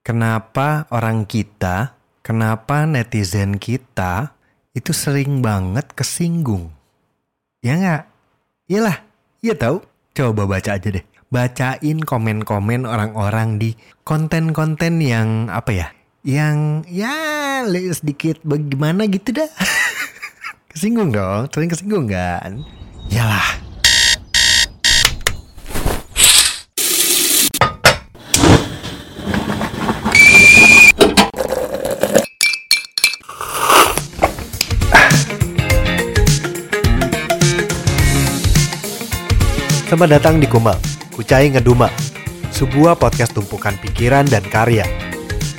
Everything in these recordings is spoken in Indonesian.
kenapa orang kita, kenapa netizen kita itu sering banget kesinggung. Ya nggak? Iyalah, iya tahu. Coba baca aja deh. Bacain komen-komen orang-orang di konten-konten yang apa ya? Yang ya sedikit bagaimana gitu dah. kesinggung dong, sering kesinggung kan? Yalah, Selamat datang di Kumal, Kucai Ngeduma, sebuah podcast tumpukan pikiran dan karya.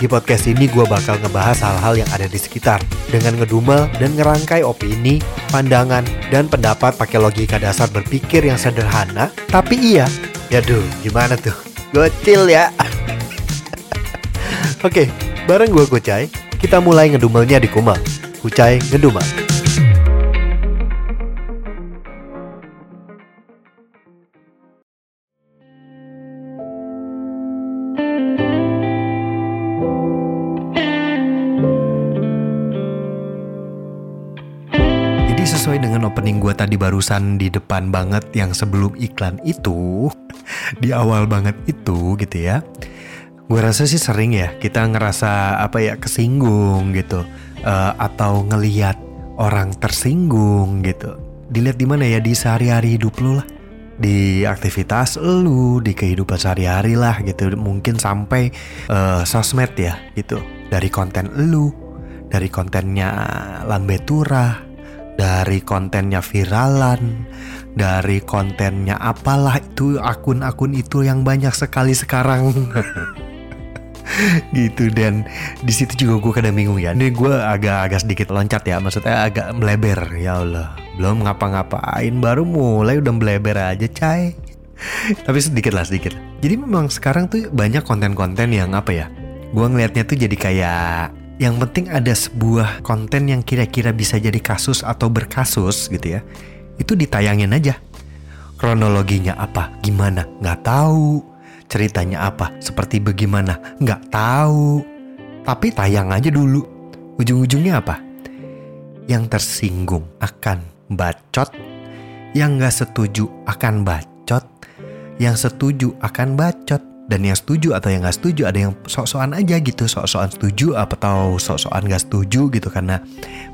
Di podcast ini gue bakal ngebahas hal-hal yang ada di sekitar dengan ngedumel dan ngerangkai opini, pandangan, dan pendapat pakai logika dasar berpikir yang sederhana, tapi iya. Yaduh, gimana tuh? Gocil ya. Oke, bareng gue Kucai, kita mulai ngedumelnya di Kumal, Kucai Ngeduma. Tadi barusan di depan banget yang sebelum iklan itu, di awal banget itu gitu ya. Gue rasa sih sering ya kita ngerasa apa ya kesinggung gitu uh, atau ngeliat orang tersinggung gitu. Dilihat di mana ya di sehari-hari hidup lu lah di aktivitas lu, di kehidupan sehari-hari lah gitu. Mungkin sampai uh, sosmed ya gitu. Dari konten lu, dari kontennya Lambe Turah, dari kontennya viralan, dari kontennya apalah itu akun-akun itu yang banyak sekali sekarang. gitu dan di situ juga gue kadang bingung ya. Ini gue agak-agak sedikit loncat ya, maksudnya agak meleber ya Allah. Belum ngapa-ngapain baru mulai udah meleber aja cai. Tapi sedikit lah sedikit. Jadi memang sekarang tuh banyak konten-konten yang apa ya? Gue ngelihatnya tuh jadi kayak yang penting ada sebuah konten yang kira-kira bisa jadi kasus atau berkasus gitu ya. Itu ditayangin aja. Kronologinya apa? Gimana? Nggak tahu. Ceritanya apa? Seperti bagaimana? Nggak tahu. Tapi tayang aja dulu. Ujung-ujungnya apa? Yang tersinggung akan bacot. Yang nggak setuju akan bacot. Yang setuju akan bacot dan yang setuju atau yang gak setuju ada yang sok-sokan aja gitu sok-sokan setuju atau sok-sokan gak setuju gitu karena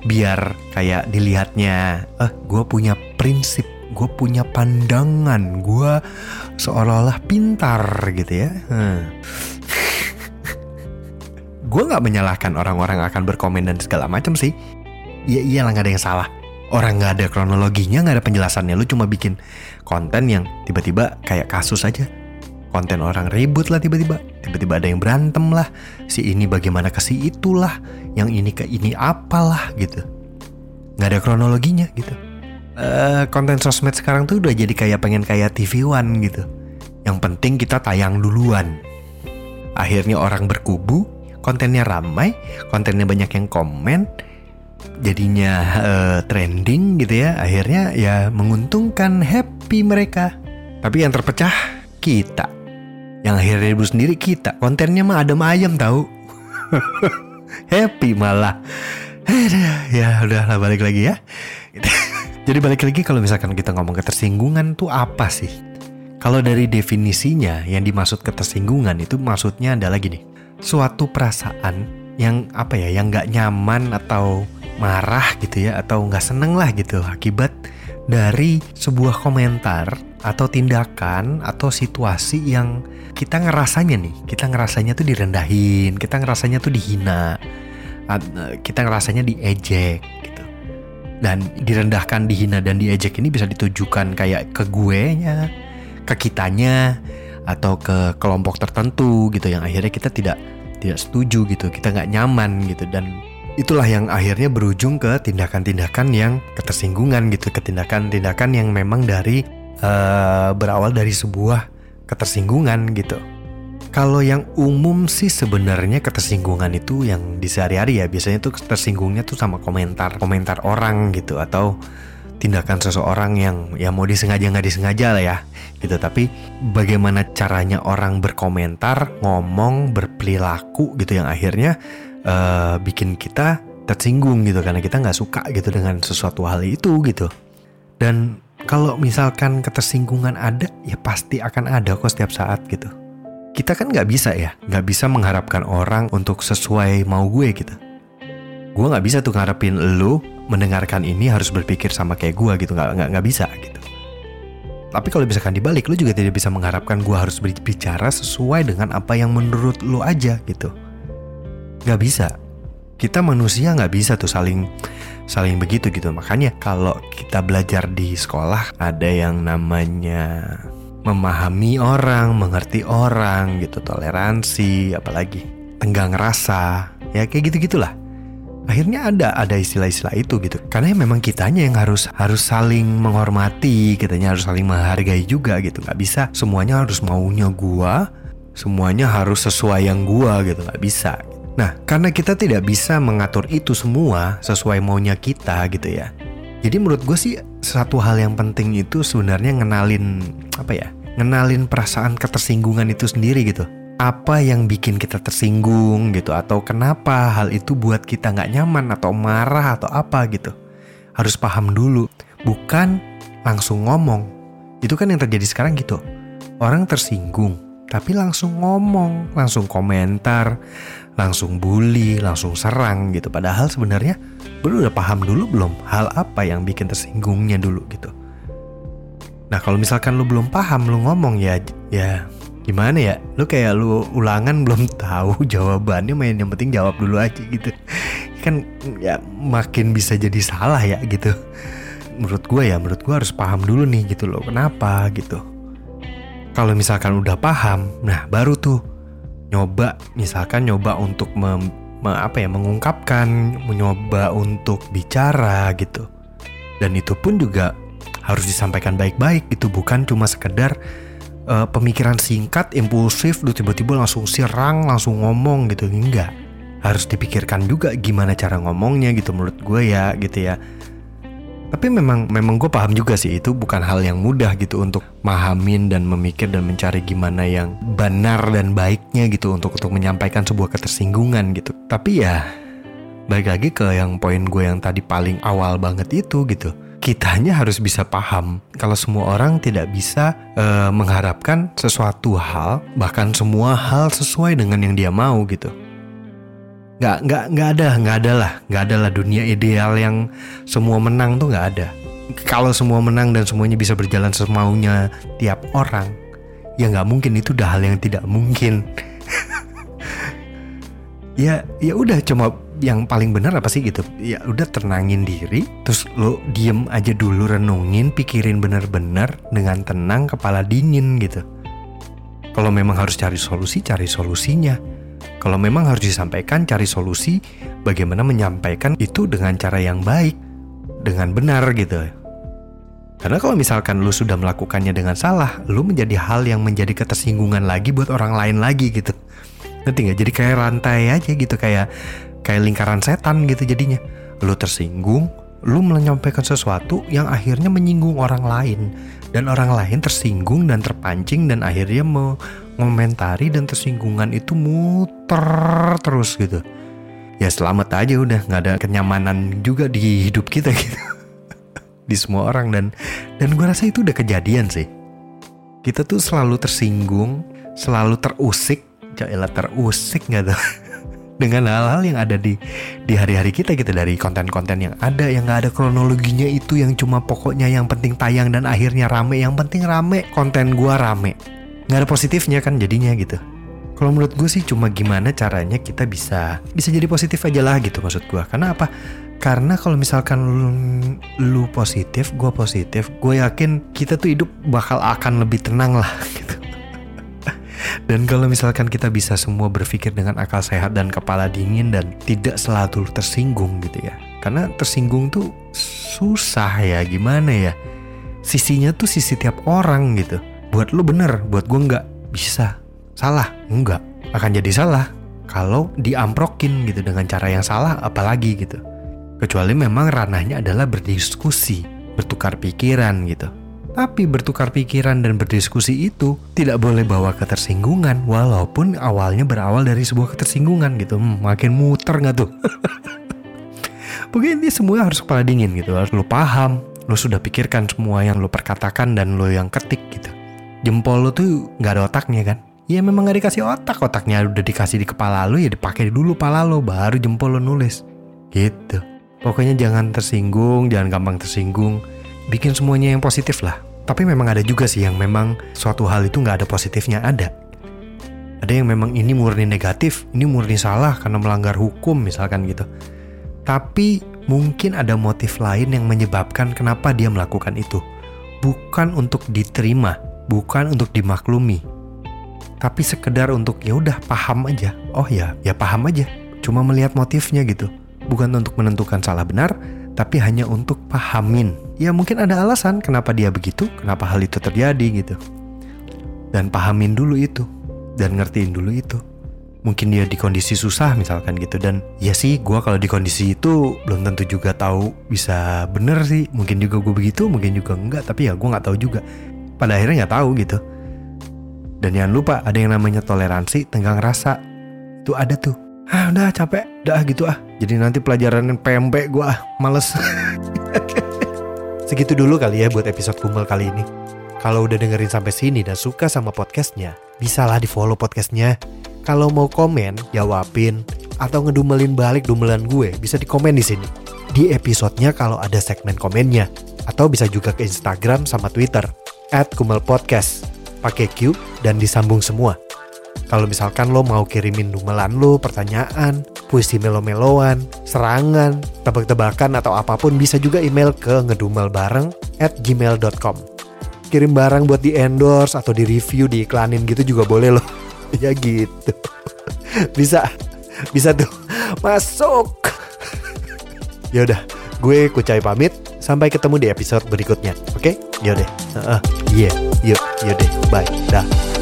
biar kayak dilihatnya eh gue punya prinsip gue punya pandangan gue seolah-olah pintar gitu ya. Hmm. gue nggak menyalahkan orang-orang akan berkomen dan segala macam sih. Ya iyalah nggak ada yang salah. Orang nggak ada kronologinya nggak ada penjelasannya. Lu cuma bikin konten yang tiba-tiba kayak kasus aja konten orang ribut lah tiba-tiba. Tiba-tiba ada yang berantem lah. Si ini bagaimana ke si itulah yang ini ke ini apalah gitu. Nggak ada kronologinya gitu. Uh, konten sosmed sekarang tuh udah jadi kayak pengen kayak TV One gitu. Yang penting kita tayang duluan. Akhirnya orang berkubu kontennya ramai kontennya banyak yang komen jadinya uh, trending gitu ya. Akhirnya ya menguntungkan happy mereka. Tapi yang terpecah kita yang akhirnya ibu sendiri kita. Kontennya mah ada ayam tahu happy malah. Ya udah lah balik lagi ya. Jadi balik lagi kalau misalkan kita ngomong ketersinggungan tuh apa sih? Kalau dari definisinya yang dimaksud ketersinggungan itu maksudnya adalah gini. Suatu perasaan yang apa ya yang nggak nyaman atau marah gitu ya atau nggak seneng lah gitu akibat dari sebuah komentar atau tindakan atau situasi yang kita ngerasanya nih, kita ngerasanya tuh direndahin, kita ngerasanya tuh dihina, kita ngerasanya diejek gitu. Dan direndahkan, dihina dan diejek ini bisa ditujukan kayak ke gue nya, ke kitanya, atau ke kelompok tertentu gitu yang akhirnya kita tidak tidak setuju gitu, kita nggak nyaman gitu dan itulah yang akhirnya berujung ke tindakan-tindakan yang ketersinggungan gitu, ke tindakan-tindakan yang memang dari uh, berawal dari sebuah ketersinggungan gitu. Kalau yang umum sih sebenarnya ketersinggungan itu yang di sehari-hari ya biasanya tuh tersinggungnya tuh sama komentar komentar orang gitu atau tindakan seseorang yang ya mau disengaja nggak disengaja lah ya gitu tapi bagaimana caranya orang berkomentar ngomong berperilaku gitu yang akhirnya uh, bikin kita tersinggung gitu karena kita nggak suka gitu dengan sesuatu hal itu gitu dan kalau misalkan ketersinggungan ada ya pasti akan ada kok setiap saat gitu. Kita kan nggak bisa ya nggak bisa mengharapkan orang untuk sesuai mau gue gitu. Gue nggak bisa tuh ngarepin lo mendengarkan ini harus berpikir sama kayak gue gitu nggak nggak nggak bisa gitu. Tapi kalau misalkan dibalik lo juga tidak bisa mengharapkan gue harus berbicara sesuai dengan apa yang menurut lo aja gitu. Nggak bisa. Kita manusia nggak bisa tuh saling saling begitu gitu. Makanya kalau kita belajar di sekolah ada yang namanya memahami orang mengerti orang gitu toleransi apalagi tenggang rasa ya kayak gitu gitulah akhirnya ada ada istilah-istilah itu gitu. Karena memang kitanya yang harus harus saling menghormati kitanya harus saling menghargai juga gitu. Nggak bisa semuanya harus maunya gua semuanya harus sesuai yang gua gitu. Nggak bisa Nah, karena kita tidak bisa mengatur itu semua sesuai maunya kita gitu ya. Jadi menurut gue sih satu hal yang penting itu sebenarnya ngenalin apa ya? Ngenalin perasaan ketersinggungan itu sendiri gitu. Apa yang bikin kita tersinggung gitu atau kenapa hal itu buat kita nggak nyaman atau marah atau apa gitu. Harus paham dulu, bukan langsung ngomong. Itu kan yang terjadi sekarang gitu. Orang tersinggung, tapi langsung ngomong, langsung komentar, langsung bully, langsung serang gitu. Padahal sebenarnya lu udah paham dulu belum hal apa yang bikin tersinggungnya dulu gitu. Nah kalau misalkan lu belum paham, lu ngomong ya, ya gimana ya? Lu kayak lu ulangan belum tahu jawabannya, main yang penting jawab dulu aja gitu. Kan ya makin bisa jadi salah ya gitu. Menurut gue ya, menurut gue harus paham dulu nih gitu loh. Kenapa gitu? Kalau misalkan udah paham, nah baru tuh nyoba misalkan nyoba untuk mem, me, apa ya mengungkapkan, mencoba untuk bicara gitu. Dan itu pun juga harus disampaikan baik-baik gitu, bukan cuma sekedar uh, pemikiran singkat, impulsif, lu tiba-tiba langsung sirang, langsung ngomong gitu, enggak. Harus dipikirkan juga gimana cara ngomongnya gitu menurut gue ya gitu ya tapi memang memang gue paham juga sih itu bukan hal yang mudah gitu untuk mahamin dan memikir dan mencari gimana yang benar dan baiknya gitu untuk untuk menyampaikan sebuah ketersinggungan gitu. Tapi ya balik lagi ke yang poin gue yang tadi paling awal banget itu gitu. Kitanya harus bisa paham kalau semua orang tidak bisa uh, mengharapkan sesuatu hal bahkan semua hal sesuai dengan yang dia mau gitu nggak nggak nggak ada nggak ada lah. Nggak ada lah dunia ideal yang semua menang tuh nggak ada. Kalau semua menang dan semuanya bisa berjalan semaunya tiap orang ya nggak mungkin. Itu udah hal yang tidak mungkin. Ya ya udah. Cuma yang paling benar apa sih gitu? Ya udah tenangin diri terus lo diem aja dulu renungin pikirin bener-bener dengan tenang kepala dingin gitu. Kalau memang harus cari solusi cari solusinya kalau memang harus disampaikan, cari solusi bagaimana menyampaikan itu dengan cara yang baik, dengan benar gitu. Karena kalau misalkan lu sudah melakukannya dengan salah, lu menjadi hal yang menjadi ketersinggungan lagi buat orang lain lagi gitu. Nanti nggak jadi kayak rantai aja gitu kayak kayak lingkaran setan gitu jadinya. Lu tersinggung, lu menyampaikan sesuatu yang akhirnya menyinggung orang lain dan orang lain tersinggung dan terpancing dan akhirnya mau ngomentari dan tersinggungan itu muter terus gitu. Ya selamat aja udah nggak ada kenyamanan juga di hidup kita gitu. Di semua orang dan dan gue rasa itu udah kejadian sih. Kita tuh selalu tersinggung selalu terusik Jailah terusik nggak tuh dengan hal-hal yang ada di di hari-hari kita gitu dari konten-konten yang ada yang nggak ada kronologinya itu yang cuma pokoknya yang penting tayang dan akhirnya rame. Yang penting rame konten gua rame nggak ada positifnya kan jadinya gitu. Kalau menurut gue sih cuma gimana caranya kita bisa bisa jadi positif aja lah gitu maksud gue karena apa? Karena kalau misalkan lu, lu positif gue positif gue yakin kita tuh hidup bakal akan lebih tenang lah gitu. Dan kalau misalkan kita bisa semua berpikir dengan akal sehat dan kepala dingin dan tidak selalu tersinggung gitu ya. Karena tersinggung tuh susah ya gimana ya? Sisinya tuh sisi tiap orang gitu buat lu bener, buat gue nggak bisa. Salah, enggak. Akan jadi salah kalau diamprokin gitu dengan cara yang salah apalagi gitu. Kecuali memang ranahnya adalah berdiskusi, bertukar pikiran gitu. Tapi bertukar pikiran dan berdiskusi itu tidak boleh bawa ketersinggungan walaupun awalnya berawal dari sebuah ketersinggungan gitu. Hmm, makin muter nggak tuh? Mungkin ini semua harus kepala dingin gitu. Harus lo paham, lo sudah pikirkan semua yang lo perkatakan dan lo yang ketik gitu. Jempol lo tuh nggak ada otaknya kan? Ya memang nggak dikasih otak, otaknya udah dikasih di kepala lo ya dipakai dulu kepala lo baru jempol lo nulis. Gitu. Pokoknya jangan tersinggung, jangan gampang tersinggung. Bikin semuanya yang positif lah. Tapi memang ada juga sih yang memang suatu hal itu nggak ada positifnya ada. Ada yang memang ini murni negatif, ini murni salah karena melanggar hukum misalkan gitu. Tapi mungkin ada motif lain yang menyebabkan kenapa dia melakukan itu. Bukan untuk diterima, bukan untuk dimaklumi. Tapi sekedar untuk ya udah paham aja. Oh ya, ya paham aja. Cuma melihat motifnya gitu. Bukan untuk menentukan salah benar, tapi hanya untuk pahamin. Ya mungkin ada alasan kenapa dia begitu, kenapa hal itu terjadi gitu. Dan pahamin dulu itu, dan ngertiin dulu itu. Mungkin dia di kondisi susah misalkan gitu dan ya sih gue kalau di kondisi itu belum tentu juga tahu bisa bener sih. Mungkin juga gue begitu, mungkin juga enggak. Tapi ya gue nggak tahu juga. Pada akhirnya nggak tahu gitu. Dan jangan lupa ada yang namanya toleransi tenggang rasa. Itu ada tuh. Ah udah capek. Udah gitu ah. Jadi nanti pelajaran PMP gue ah males. Segitu dulu kali ya buat episode kumel kali ini. Kalau udah dengerin sampai sini dan suka sama podcastnya bisalah di follow podcastnya. Kalau mau komen jawabin. Atau ngedumelin balik dumelan gue bisa di komen di sini. Di episodenya kalau ada segmen komennya. Atau bisa juga ke Instagram sama Twitter at Kumel Podcast pakai Q dan disambung semua kalau misalkan lo mau kirimin dumelan lo, pertanyaan, puisi melo-meloan, serangan, tebak-tebakan atau apa pun bisa juga email ke ngedumelbareng at gmail.com. Kirim barang buat di endorse atau di review, diiklanin gitu juga boleh loh. ya gitu. bisa, bisa tuh. Masuk. ya udah, gue Kucai pamit. Sampai ketemu di episode berikutnya. Oke? Okay? Yaudah. Uh, yeah. Yuk, yaudah. Bye. Dah.